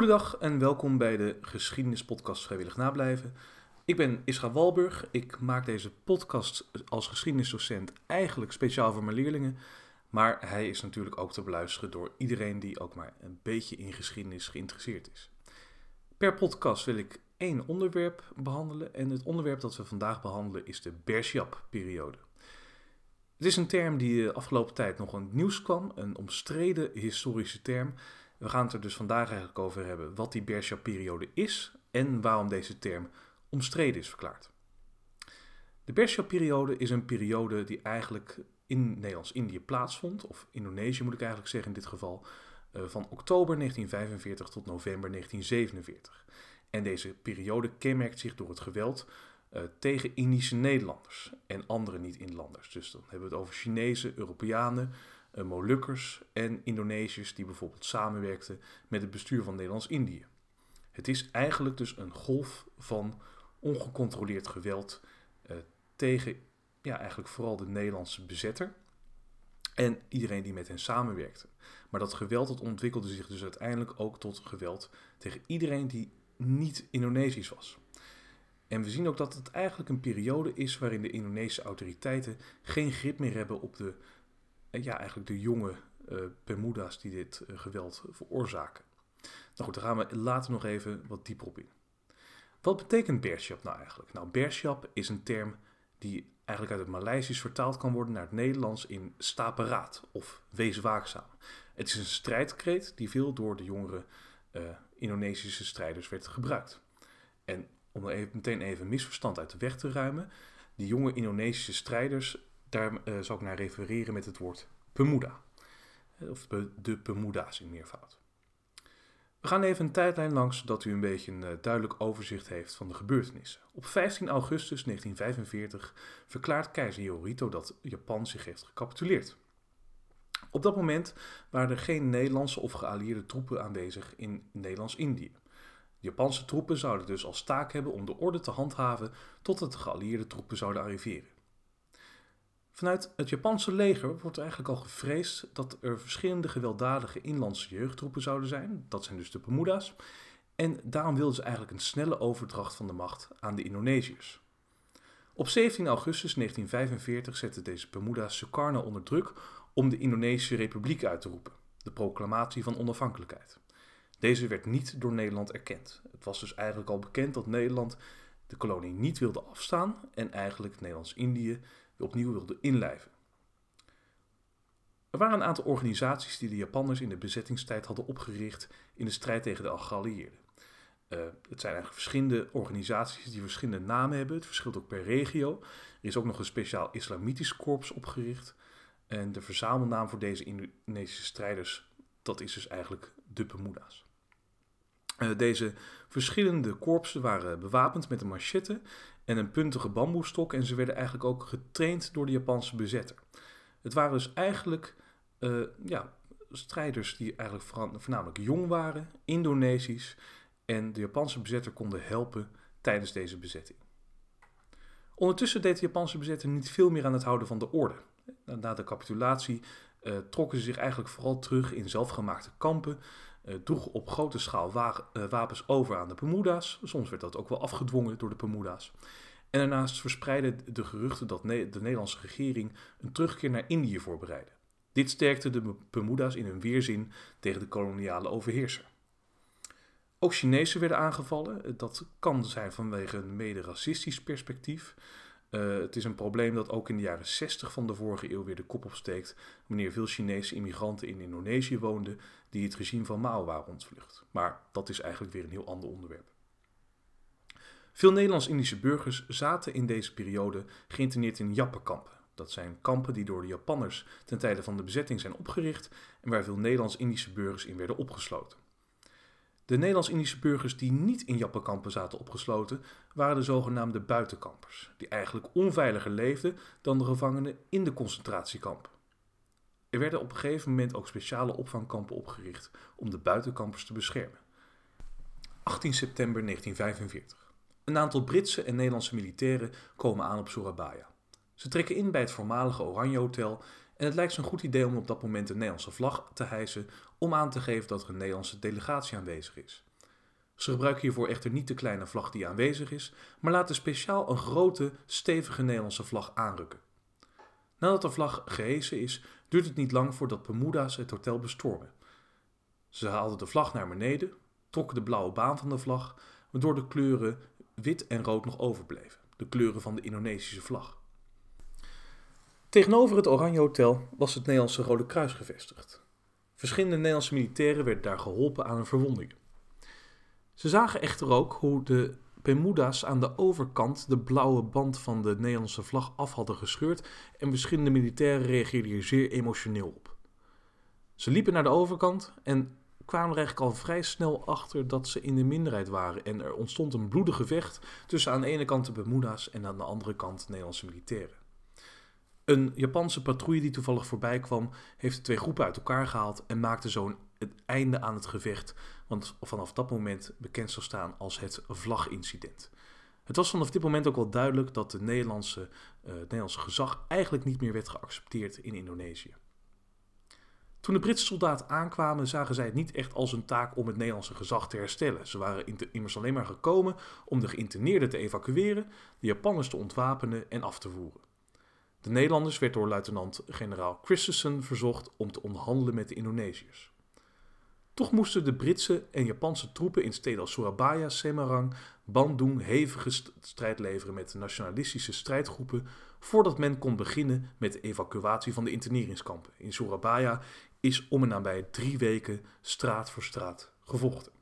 Goedendag en welkom bij de geschiedenispodcast Vrijwillig Nablijven. Ik ben Isra Walburg. Ik maak deze podcast als geschiedenisdocent eigenlijk speciaal voor mijn leerlingen. Maar hij is natuurlijk ook te beluisteren door iedereen die ook maar een beetje in geschiedenis geïnteresseerd is. Per podcast wil ik één onderwerp behandelen en het onderwerp dat we vandaag behandelen is de Bergjap-periode. Het is een term die de afgelopen tijd nog in het nieuws kwam, een omstreden historische term. We gaan het er dus vandaag eigenlijk over hebben wat die Bergjap-periode is en waarom deze term omstreden is verklaard. De Bergjap-periode is een periode die eigenlijk in Nederlands-Indië plaatsvond, of Indonesië moet ik eigenlijk zeggen in dit geval, eh, van oktober 1945 tot november 1947. En deze periode kenmerkt zich door het geweld uh, tegen Indische Nederlanders en andere niet-inlanders. Dus dan hebben we het over Chinezen, Europeanen, Molukkers en Indonesiërs die bijvoorbeeld samenwerkten met het bestuur van Nederlands-Indië. Het is eigenlijk dus een golf van ongecontroleerd geweld uh, tegen ja, eigenlijk vooral de Nederlandse bezetter en iedereen die met hen samenwerkte. Maar dat geweld dat ontwikkelde zich dus uiteindelijk ook tot geweld tegen iedereen die niet Indonesisch was. En we zien ook dat het eigenlijk een periode is waarin de Indonesische autoriteiten geen grip meer hebben op de, ja, eigenlijk de jonge uh, Bermuda's die dit uh, geweld veroorzaken. Nou goed, daar gaan we later nog even wat dieper op in. Wat betekent Bershap nou eigenlijk? Nou, Bershap is een term die eigenlijk uit het Maleisisch vertaald kan worden naar het Nederlands in sta paraat of wees waakzaam. Het is een strijdkreet die veel door de jongere uh, Indonesische strijders werd gebruikt. En om even, meteen even misverstand uit de weg te ruimen, die jonge Indonesische strijders, daar uh, zal ik naar refereren met het woord Pemuda. Of de Pemuda's in meervoud. We gaan even een tijdlijn langs, zodat u een beetje een uh, duidelijk overzicht heeft van de gebeurtenissen. Op 15 augustus 1945 verklaart keizer Hirohito dat Japan zich heeft gecapituleerd. Op dat moment waren er geen Nederlandse of geallieerde troepen aanwezig in Nederlands-Indië. De Japanse troepen zouden dus als taak hebben om de orde te handhaven totdat de geallieerde troepen zouden arriveren. Vanuit het Japanse leger wordt eigenlijk al gevreesd dat er verschillende gewelddadige inlandse jeugdtroepen zouden zijn. Dat zijn dus de Bermuda's. En daarom wilden ze eigenlijk een snelle overdracht van de macht aan de Indonesiërs. Op 17 augustus 1945 zetten deze Bermuda's Sukarno onder druk om de Indonesische Republiek uit te roepen, de proclamatie van onafhankelijkheid. Deze werd niet door Nederland erkend. Het was dus eigenlijk al bekend dat Nederland de kolonie niet wilde afstaan en eigenlijk Nederlands-Indië opnieuw wilde inlijven. Er waren een aantal organisaties die de Japanners in de bezettingstijd hadden opgericht in de strijd tegen de geallieerden. Uh, het zijn eigenlijk verschillende organisaties die verschillende namen hebben. Het verschilt ook per regio. Er is ook nog een speciaal islamitisch korps opgericht. En de verzamelnaam voor deze Indonesische strijders, dat is dus eigenlijk de Bermuda's. Uh, deze verschillende korpsen waren bewapend met een machette en een puntige bamboestok en ze werden eigenlijk ook getraind door de Japanse bezetter. Het waren dus eigenlijk uh, ja, strijders die eigenlijk voornamelijk jong waren, Indonesisch en de Japanse bezetter konden helpen tijdens deze bezetting. Ondertussen deed de Japanse bezetter niet veel meer aan het houden van de orde. Na de capitulatie uh, trokken ze zich eigenlijk vooral terug in zelfgemaakte kampen, uh, droegen op grote schaal uh, wapens over aan de Bermuda's. Soms werd dat ook wel afgedwongen door de Bermuda's. En daarnaast verspreidden de geruchten dat de Nederlandse regering een terugkeer naar Indië voorbereidde. Dit sterkte de Bermuda's in hun weerzin tegen de koloniale overheerser. Ook Chinezen werden aangevallen. Dat kan zijn vanwege een mede-racistisch perspectief. Uh, het is een probleem dat ook in de jaren 60 van de vorige eeuw weer de kop opsteekt, wanneer veel Chinese immigranten in Indonesië woonden die het regime van Mao waren ontvlucht. Maar dat is eigenlijk weer een heel ander onderwerp. Veel Nederlands-Indische burgers zaten in deze periode geïnterneerd in jappenkampen. Dat zijn kampen die door de Japanners ten tijde van de bezetting zijn opgericht en waar veel Nederlands-Indische burgers in werden opgesloten. De Nederlands-Indische burgers die niet in jappenkampen zaten opgesloten, waren de zogenaamde buitenkampers, die eigenlijk onveiliger leefden dan de gevangenen in de concentratiekampen. Er werden op een gegeven moment ook speciale opvangkampen opgericht om de buitenkampers te beschermen. 18 september 1945. Een aantal Britse en Nederlandse militairen komen aan op Surabaya. Ze trekken in bij het voormalige Oranje Hotel en het lijkt zo'n goed idee om op dat moment de Nederlandse vlag te hijsen om aan te geven dat er een Nederlandse delegatie aanwezig is. Ze gebruiken hiervoor echter niet de kleine vlag die aanwezig is, maar laten speciaal een grote, stevige Nederlandse vlag aanrukken. Nadat de vlag gehesen is, duurt het niet lang voordat Bermuda's het hotel bestormen. Ze haalden de vlag naar beneden, trokken de blauwe baan van de vlag, waardoor de kleuren wit en rood nog overbleven, de kleuren van de Indonesische vlag. Tegenover het Oranje Hotel was het Nederlandse Rode Kruis gevestigd. Verschillende Nederlandse militairen werden daar geholpen aan hun verwondingen. Ze zagen echter ook hoe de Bermuda's aan de overkant de blauwe band van de Nederlandse vlag af hadden gescheurd en verschillende militairen reageerden hier zeer emotioneel op. Ze liepen naar de overkant en kwamen er eigenlijk al vrij snel achter dat ze in de minderheid waren en er ontstond een bloedig gevecht tussen aan de ene kant de Bermuda's en aan de andere kant Nederlandse militairen. Een Japanse patrouille die toevallig voorbij kwam, heeft de twee groepen uit elkaar gehaald en maakte zo het einde aan het gevecht, want vanaf dat moment bekend zou staan als het vlagincident. Het was vanaf dit moment ook wel duidelijk dat de Nederlandse, uh, het Nederlandse gezag eigenlijk niet meer werd geaccepteerd in Indonesië. Toen de Britse soldaten aankwamen, zagen zij het niet echt als een taak om het Nederlandse gezag te herstellen. Ze waren immers alleen maar gekomen om de geïnterneerden te evacueren, de Japanners te ontwapenen en af te voeren. De Nederlanders werd door luitenant-generaal Christensen verzocht om te onderhandelen met de Indonesiërs. Toch moesten de Britse en Japanse troepen in steden als Surabaya, Semarang, Bandung hevige strijd leveren met de nationalistische strijdgroepen voordat men kon beginnen met de evacuatie van de interneringskampen. In Surabaya is om en nabij drie weken straat voor straat gevochten.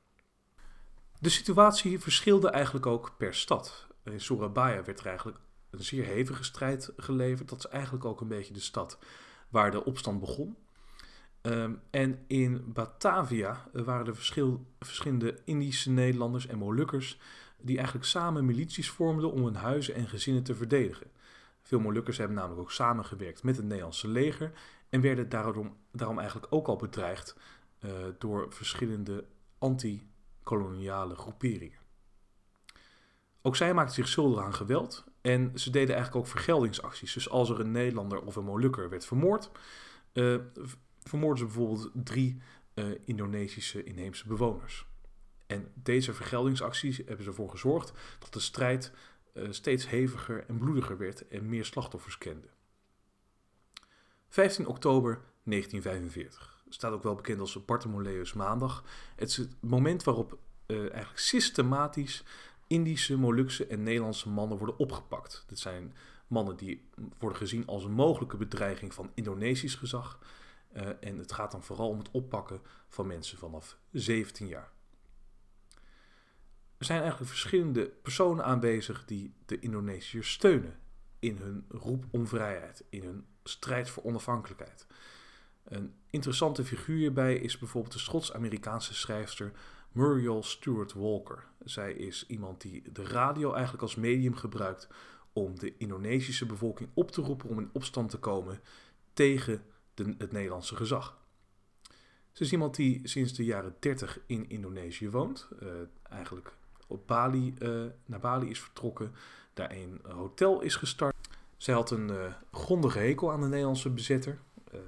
De situatie verschilde eigenlijk ook per stad. In Surabaya werd er eigenlijk een zeer hevige strijd geleverd. Dat is eigenlijk ook een beetje de stad waar de opstand begon. Ehm, en in Batavia waren er verschil, verschillende Indische Nederlanders en Molukkers die eigenlijk samen milities vormden om hun huizen en gezinnen te verdedigen. Veel Molukkers hebben namelijk ook samengewerkt met het Nederlandse leger en werden daarom, daarom eigenlijk ook al bedreigd uh, door verschillende anti-koloniale groeperingen. Ook zij maakten zich schuldig aan geweld en ze deden eigenlijk ook vergeldingsacties. Dus als er een Nederlander of een Molukker werd vermoord, uh, vermoorden ze bijvoorbeeld drie uh, Indonesische inheemse bewoners. En deze vergeldingsacties hebben ervoor gezorgd dat de strijd uh, steeds heviger en bloediger werd en meer slachtoffers kende. 15 oktober 1945 staat ook wel bekend als Bartholomeus Maandag. Het is het moment waarop eigenlijk systematisch Indische, Molukse en Nederlandse mannen worden opgepakt. Dit zijn mannen die worden gezien als een mogelijke bedreiging van Indonesisch gezag. Uh, en het gaat dan vooral om het oppakken van mensen vanaf 17 jaar. Er zijn eigenlijk verschillende personen aanwezig die de Indonesiërs steunen in hun roep om vrijheid, in hun strijd voor onafhankelijkheid. Een interessante figuur hierbij is bijvoorbeeld de Schots-Amerikaanse schrijfster Muriel Stewart Walker. Zij is iemand die de radio eigenlijk als medium gebruikt om de Indonesische bevolking op te roepen om in opstand te komen tegen de, het Nederlandse gezag. Ze is iemand die sinds de jaren 30 in Indonesië woont. Uh, eigenlijk op Bali, uh, naar Bali is vertrokken. Daar een hotel is gestart. Zij had een uh, grondige hekel aan de Nederlandse bezetter.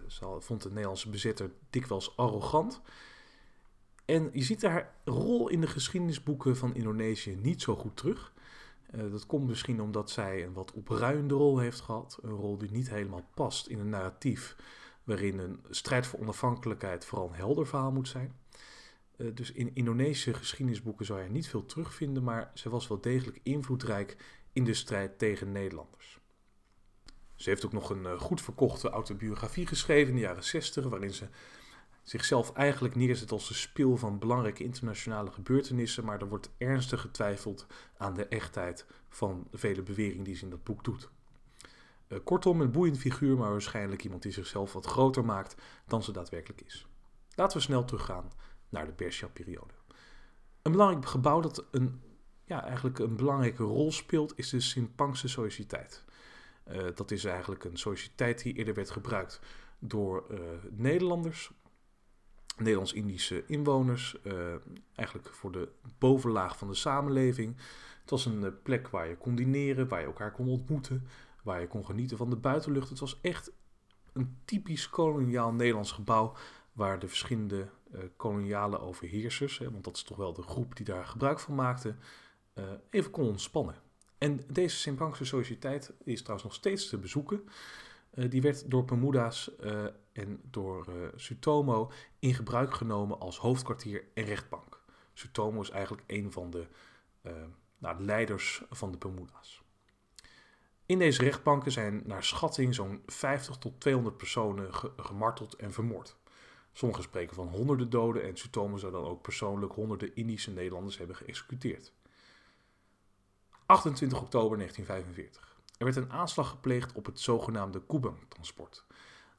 ze vond de Nederlandse bezetter dikwijls arrogant. En je ziet haar rol in de geschiedenisboeken van Indonesië niet zo goed terug. Uh, dat komt misschien omdat zij een wat opruiende rol heeft gehad. Een rol die niet helemaal past in een narratief waarin een strijd voor onafhankelijkheid vooral een helder verhaal moet zijn. Uh, dus in Indonesische geschiedenisboeken zou je niet veel terugvinden, maar zij was wel degelijk invloedrijk in de strijd tegen Nederlanders. Ze heeft ook nog een uh, goed verkochte autobiografie geschreven in de jaren 60, waarin ze zichzelf eigenlijk neerzet als de spil van belangrijke internationale gebeurtenissen, maar er wordt ernstig getwijfeld aan de echtheid van de vele beweringen die ze in dat boek doet. Uh, kortom, een boeiend figuur, maar waarschijnlijk iemand die zichzelf wat groter maakt dan ze daadwerkelijk is. Laten we snel teruggaan naar de Bersia-periode. Een belangrijk gebouw dat een, ja, eigenlijk een belangrijke rol speelt, is de Sociëteit. Uh, dat is eigenlijk een sociëteit die eerder werd gebruikt door uh, Nederlanders Nederlands-Indische inwoners, uh, eigenlijk voor de bovenlaag van de samenleving. Het was een uh, plek waar je kon dineren, waar je elkaar kon ontmoeten, waar je kon genieten van de buitenlucht. Het was echt een typisch koloniaal Nederlands gebouw waar de verschillende uh, koloniale overheersers, hè, want dat is toch wel de groep die daar gebruik van maakte, even kon ontspannen. En deze Sint Sociëteit is trouwens nog steeds te bezoeken. Die werd door Bermuda's en door Sutomo in gebruik genomen als hoofdkwartier en rechtbank. Sutomo is eigenlijk een van de nou, leiders van de Bermuda's. In deze rechtbanken zijn naar schatting zo'n 50 tot 200 personen gemarteld en vermoord. Sommigen spreken van honderden doden en Sutomo zou dan ook persoonlijk honderden Indische Nederlanders hebben geëxecuteerd. 28 oktober 1945. Er werd een aanslag gepleegd op het zogenaamde Kubang-transport.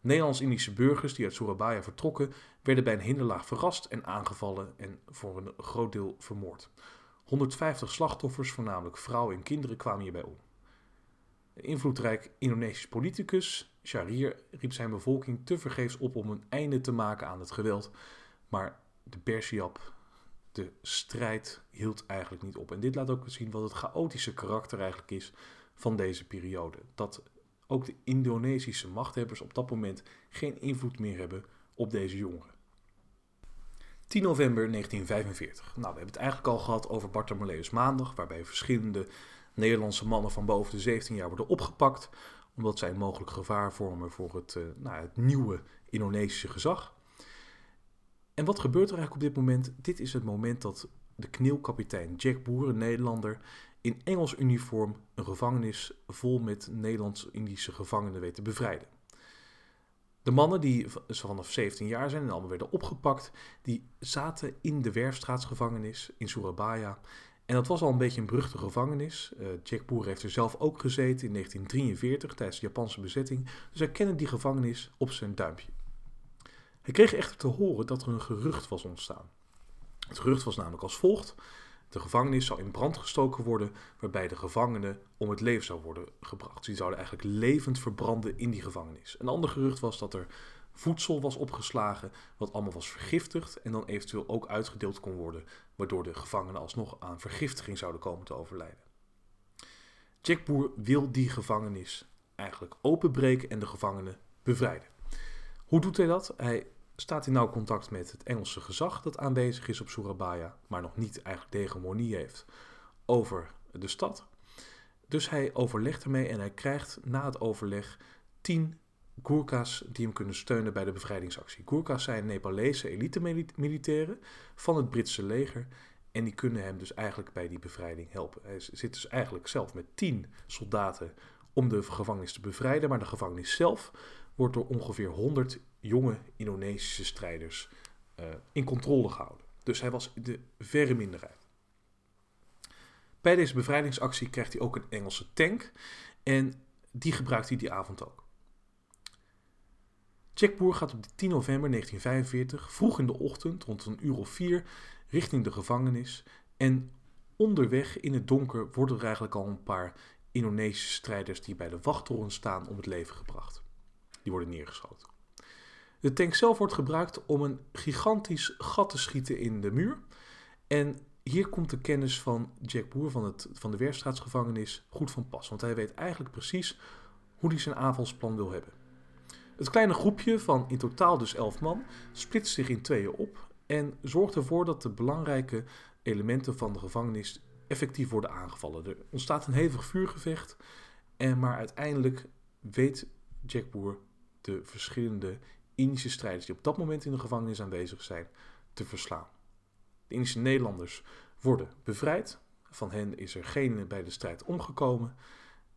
Nederlands-Indische burgers die uit Surabaya vertrokken, werden bij een hinderlaag verrast en aangevallen en voor een groot deel vermoord. 150 slachtoffers, voornamelijk vrouwen en kinderen, kwamen hierbij om. Een invloedrijk Indonesisch politicus, Sharir, riep zijn bevolking tevergeefs op om een einde te maken aan het geweld. Maar de Bersiap, de strijd, hield eigenlijk niet op. En dit laat ook zien wat het chaotische karakter eigenlijk is van deze periode. Dat ook de Indonesische machthebbers op dat moment geen invloed meer hebben op deze jongeren. 10 november 1945. Nou, we hebben het eigenlijk al gehad over Bartholomeus Maandag, waarbij verschillende Nederlandse mannen van boven de 17 jaar worden opgepakt, omdat zij mogelijk gevaar vormen voor het, uh, nou, het nieuwe Indonesische gezag. En wat gebeurt er eigenlijk op dit moment? Dit is het moment dat de knielkapitein Jack Boer, een Nederlander, in Engels uniform een gevangenis vol met Nederlands-Indische gevangenen weet te bevrijden. De mannen die vanaf 17 jaar zijn en allemaal werden opgepakt, die zaten in de Werfstraatsgevangenis in Surabaya en dat was al een beetje een beruchte gevangenis. Uh, Jack Boer heeft er zelf ook gezeten in 1943 tijdens de Japanse bezetting. Dus hij kende die gevangenis op zijn duimpje. Hij kreeg echter te horen dat er een gerucht was ontstaan. Het gerucht was namelijk als volgt. De gevangenis zou in brand gestoken worden, waarbij de gevangenen om het leven zou worden gebracht. Die zouden eigenlijk levend verbranden in die gevangenis. Een ander gerucht was dat er voedsel was opgeslagen, wat allemaal was vergiftigd en dan eventueel ook uitgedeeld kon worden, waardoor de gevangenen alsnog aan vergiftiging zouden komen te overlijden. Jack Boer wil die gevangenis eigenlijk openbreken en de gevangenen bevrijden. Hoe doet hij dat? Hij staat in nauw contact met het Engelse gezag dat aanwezig is op Surabaya, maar nog niet eigenlijk de hegemonie heeft over de stad. Dus hij overlegt ermee en hij krijgt na het overleg tien Gurkhas die hem kunnen steunen bij de bevrijdingsactie. Gurkhas zijn Nepalese elite-militairen van het Britse leger. En die kunnen hem dus eigenlijk bij die bevrijding helpen. Hij zit dus eigenlijk zelf met tien soldaten om de gevangenis te bevrijden. Maar de gevangenis zelf wordt door ongeveer 100 jonge Indonesische strijders uh, in controle gehouden. Dus hij was de verre minderheid. Bij deze bevrijdingsactie krijgt hij ook een Engelse tank. En die gebruikt hij die avond ook. Boer gaat op 10 november 1945 vroeg in de ochtend rond een uur of vier richting de gevangenis. En onderweg in het donker worden er eigenlijk al een paar Indonesische strijders die bij de wachttoren staan om het leven gebracht. Die worden neergeschoten. De tank zelf wordt gebruikt om een gigantisch gat te schieten in de muur. En hier komt de kennis van Jack Boer van, het, van de Werfstraatsgevangenis goed van pas. Want hij weet eigenlijk precies hoe hij zijn aanvalsplan wil hebben. Het kleine groepje van in totaal dus elf man splitst zich in tweeën op en zorgt ervoor dat de belangrijke elementen van de gevangenis effectief worden aangevallen. Er ontstaat een hevig vuurgevecht, en maar uiteindelijk weet Jack Boer de verschillende Indische strijders die op dat moment in de gevangenis aanwezig zijn te verslaan. De Indische Nederlanders worden bevrijd. Van hen is er geen bij de strijd omgekomen.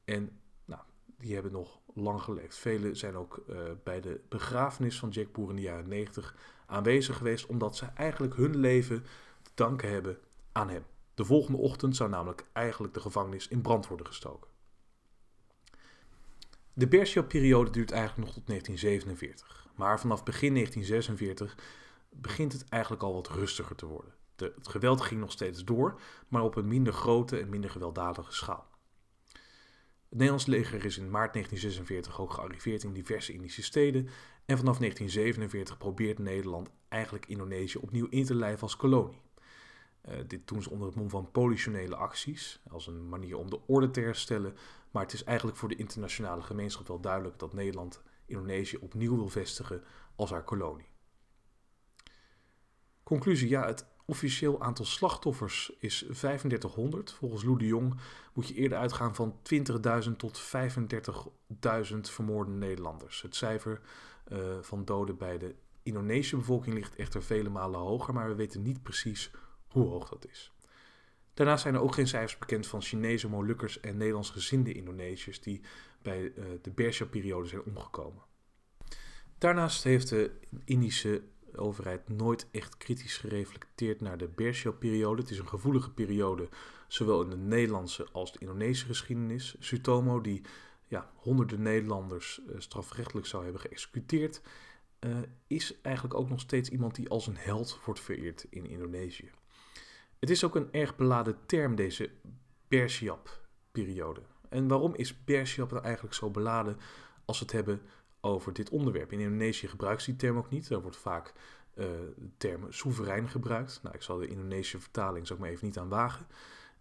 En nou, die hebben nog lang geleefd. Velen zijn ook uh, bij de begrafenis van Jack Boer in de jaren 90 aanwezig geweest, omdat ze eigenlijk hun leven te danken hebben aan hem. De volgende ochtend zou namelijk eigenlijk de gevangenis in brand worden gestoken. De Bersia-periode duurt eigenlijk nog tot 1947, maar vanaf begin 1946 begint het eigenlijk al wat rustiger te worden. De, het geweld ging nog steeds door, maar op een minder grote en minder gewelddadige schaal. Het Nederlands leger is in maart 1946 ook gearriveerd in diverse Indische steden en vanaf 1947 probeert Nederland eigenlijk Indonesië opnieuw in te lijven als kolonie. Uh, dit doen ze onder het mom van politionele acties, als een manier om de orde te herstellen, maar het is eigenlijk voor de internationale gemeenschap wel duidelijk dat Nederland Indonesië opnieuw wil vestigen als haar kolonie. Conclusie, ja, het officieel aantal slachtoffers is 3500. Volgens Lou de Jong moet je eerder uitgaan van 20.000 tot 35.000 vermoorde Nederlanders. Het cijfer uh, van doden bij de Indonesische bevolking ligt echter vele malen hoger, maar we weten niet precies hoe hoog dat is. Daarnaast zijn er ook geen cijfers bekend van Chinese Molukkers en Nederlands gezinde Indonesiërs die bij uh, de Bersha-periode zijn omgekomen. Daarnaast heeft de Indische overheid nooit echt kritisch gereflecteerd naar de Bersha-periode. Het is een gevoelige periode, zowel in de Nederlandse als de Indonesische geschiedenis. Sutomo, die ja, honderden Nederlanders uh, strafrechtelijk zou hebben geëxecuteerd, uh, is eigenlijk ook nog steeds iemand die als een held wordt vereerd in Indonesië. Het is ook een erg beladen term, deze Bersiap-periode. En waarom is Bersiap nou eigenlijk zo beladen als we het hebben over dit onderwerp? In Indonesië gebruikt ze die term ook niet. Er wordt vaak uh, de term soeverein gebruikt. Nou, ik zal de Indonesische vertaling zo maar even niet aan wagen.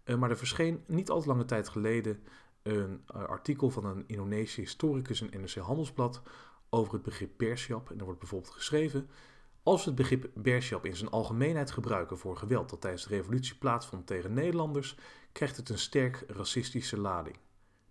Uh, maar er verscheen niet al te lange tijd geleden een uh, artikel van een Indonesische historicus in NRC Handelsblad over het begrip Bersiap. En er wordt bijvoorbeeld geschreven... Als we het begrip Bersiap in zijn algemeenheid gebruiken voor geweld dat tijdens de revolutie plaatsvond tegen Nederlanders, krijgt het een sterk racistische lading.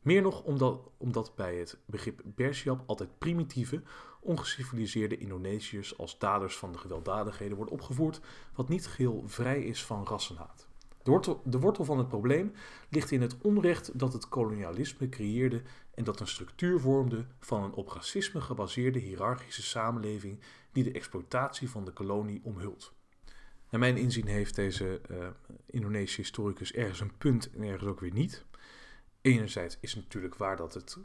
Meer nog omdat, omdat bij het begrip Bersiap altijd primitieve, ongeciviliseerde Indonesiërs als daders van de gewelddadigheden worden opgevoerd, wat niet geheel vrij is van rassenhaat. De wortel, de wortel van het probleem ligt in het onrecht dat het kolonialisme creëerde en dat een structuur vormde van een op racisme gebaseerde hiërarchische samenleving die de exploitatie van de kolonie omhult. Naar mijn inzien heeft deze uh, Indonesische historicus ergens een punt en ergens ook weer niet. Enerzijds is het natuurlijk waar dat het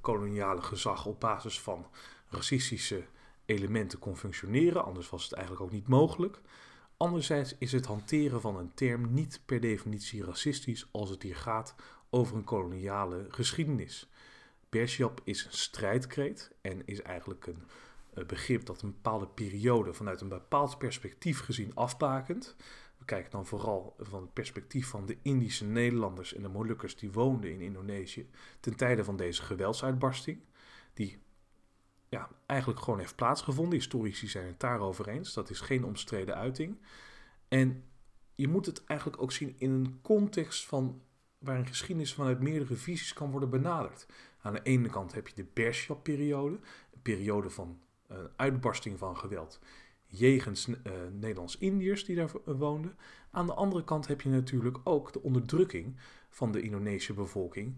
koloniale gezag op basis van racistische elementen kon functioneren, anders was het eigenlijk ook niet mogelijk. Anderzijds is het hanteren van een term niet per definitie racistisch als het hier gaat over een koloniale geschiedenis. Bersiap is een strijdkreet en is eigenlijk een begrip dat een bepaalde periode vanuit een bepaald perspectief gezien afbakent. We kijken dan vooral van het perspectief van de Indische Nederlanders en de Molukkers die woonden in Indonesië ten tijde van deze geweldsuitbarsting, die ja, eigenlijk gewoon heeft plaatsgevonden. Historici zijn het daarover eens. Dat is geen omstreden uiting. En je moet het eigenlijk ook zien in een context van waarin geschiedenis vanuit meerdere visies kan worden benaderd. Aan de ene kant heb je de Bergschap-periode, een periode van uh, uitbarsting van geweld jegens uh, Nederlands-Indiërs die daar woonden. Aan de andere kant heb je natuurlijk ook de onderdrukking van de Indonesische bevolking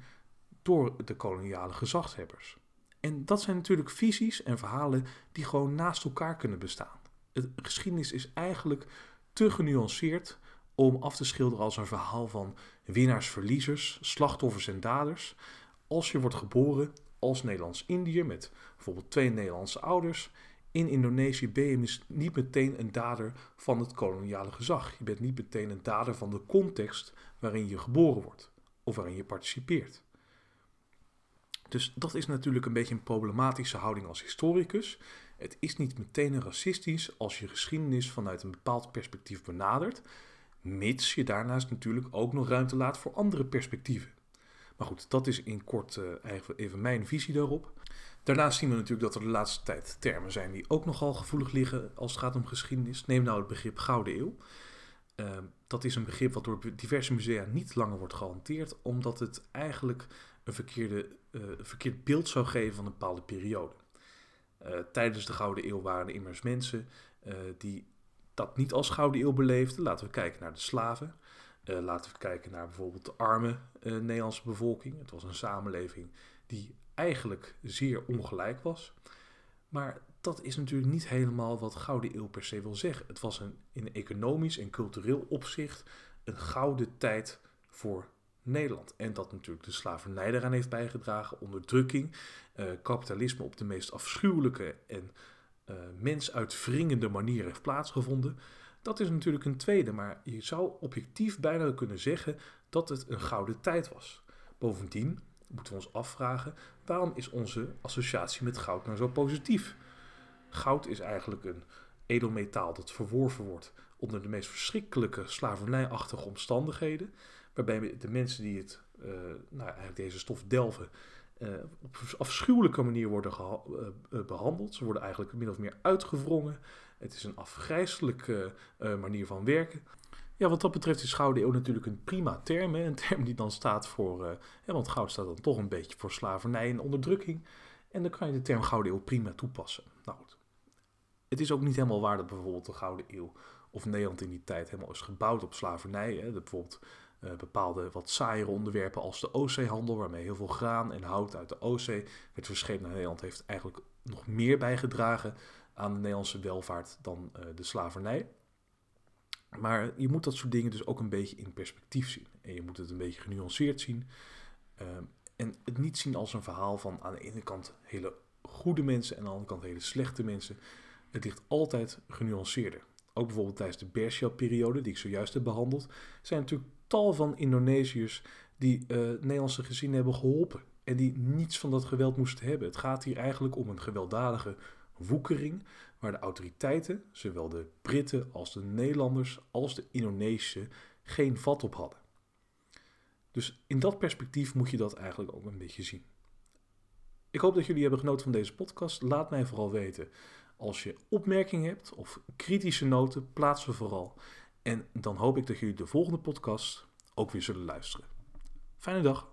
door de koloniale gezaghebbers. En dat zijn natuurlijk visies en verhalen die gewoon naast elkaar kunnen bestaan. De geschiedenis is eigenlijk te genuanceerd om af te schilderen als een verhaal van winnaars-verliezers, slachtoffers en daders. Als je wordt geboren als Nederlands-Indiër met bijvoorbeeld twee Nederlandse ouders. In Indonesië ben je niet meteen een dader van het koloniale gezag. Je bent niet meteen een dader van de context waarin je geboren wordt of waarin je participeert. Dus dat is natuurlijk een beetje een problematische houding als historicus. Het is niet meteen racistisch als je geschiedenis vanuit een bepaald perspectief benadert, mits je daarnaast natuurlijk ook nog ruimte laat voor andere perspectieven. Maar goed, dat is in kort uh, even mijn visie daarop. Daarnaast zien we natuurlijk dat er de laatste tijd termen zijn die ook nogal gevoelig liggen als het gaat om geschiedenis. Neem nou het begrip Gouden Eeuw. Uh, dat is een begrip wat door diverse musea niet langer wordt gehanteerd, omdat het eigenlijk een verkeerde, uh, verkeerd beeld zou geven van een bepaalde periode. Uh, tijdens de Gouden Eeuw waren er immers mensen die dat niet als Gouden Eeuw beleefden. Laten we kijken naar de slaven. laten we kijken naar bijvoorbeeld de arme Nederlandse bevolking. Het was een samenleving die eigenlijk zeer ongelijk was. Maar dat is natuurlijk niet helemaal wat Gouden Eeuw per se wil zeggen. Het was een, in economisch en cultureel opzicht een gouden tijd voor Nederland. En dat natuurlijk de slavernij eraan heeft bijgedragen, onderdrukking, eh, kapitalisme op de meest afschuwelijke en uh, mensuitvringende manier heeft plaatsgevonden. Dat is natuurlijk een tweede, maar je zou objectief bijna kunnen zeggen dat het een gouden tijd was. Bovendien moeten we ons afvragen, waarom is onze associatie met goud nou zo positief? Goud is eigenlijk een edelmetaal dat verworven wordt onder de meest verschrikkelijke slavernijachtige omstandigheden, waarbij de mensen die het, uh, nou, eigenlijk deze stof delven, uh, op afschuwelijke manier worden uh, behandeld. Ze worden eigenlijk min of meer uitgewrongen. Het is een afgrijzelijke uh, manier van werken. Ja, wat dat betreft is Gouden Eeuw natuurlijk een prima term. Een term die dan staat voor, want goud staat dan toch een beetje voor slavernij en onderdrukking. En dan kan je de term Gouden Eeuw prima toepassen. Nou goed. Het is ook niet helemaal waar dat bijvoorbeeld de Gouden Eeuw of Nederland in die tijd helemaal is gebouwd op slavernij. Hè? bijvoorbeeld uh, bepaalde wat saaiere onderwerpen als de Oostzeehandel, waarmee heel veel graan en hout uit de Oostzee werd verscheept naar Nederland, heeft eigenlijk nog meer bijgedragen aan de Nederlandse welvaart dan uh, de slavernij. Maar je moet dat soort dingen dus ook een beetje in perspectief zien. En je moet het een beetje genuanceerd zien. Uh, en het niet zien als een verhaal van aan de ene kant hele goede mensen en aan de andere kant hele slechte mensen. Het ligt altijd genuanceerder. Ook bijvoorbeeld tijdens de Bershel-periode, die ik zojuist heb behandeld, zijn natuurlijk tal van Indonesiërs die uh, Nederlandse gezinnen hebben geholpen. En die niets van dat geweld moesten hebben. Het gaat hier eigenlijk om een gewelddadige woekering, waar de autoriteiten, zowel de Britten als de Nederlanders als de Indonesische, geen vat op hadden. Dus in dat perspectief moet je dat eigenlijk ook een beetje zien. Ik hoop dat jullie hebben genoten van deze podcast. Laat mij vooral weten als je opmerkingen hebt of kritische noten, plaats ze vooral. En dan hoop ik dat jullie de volgende podcast ook weer zullen luisteren. Fijne dag.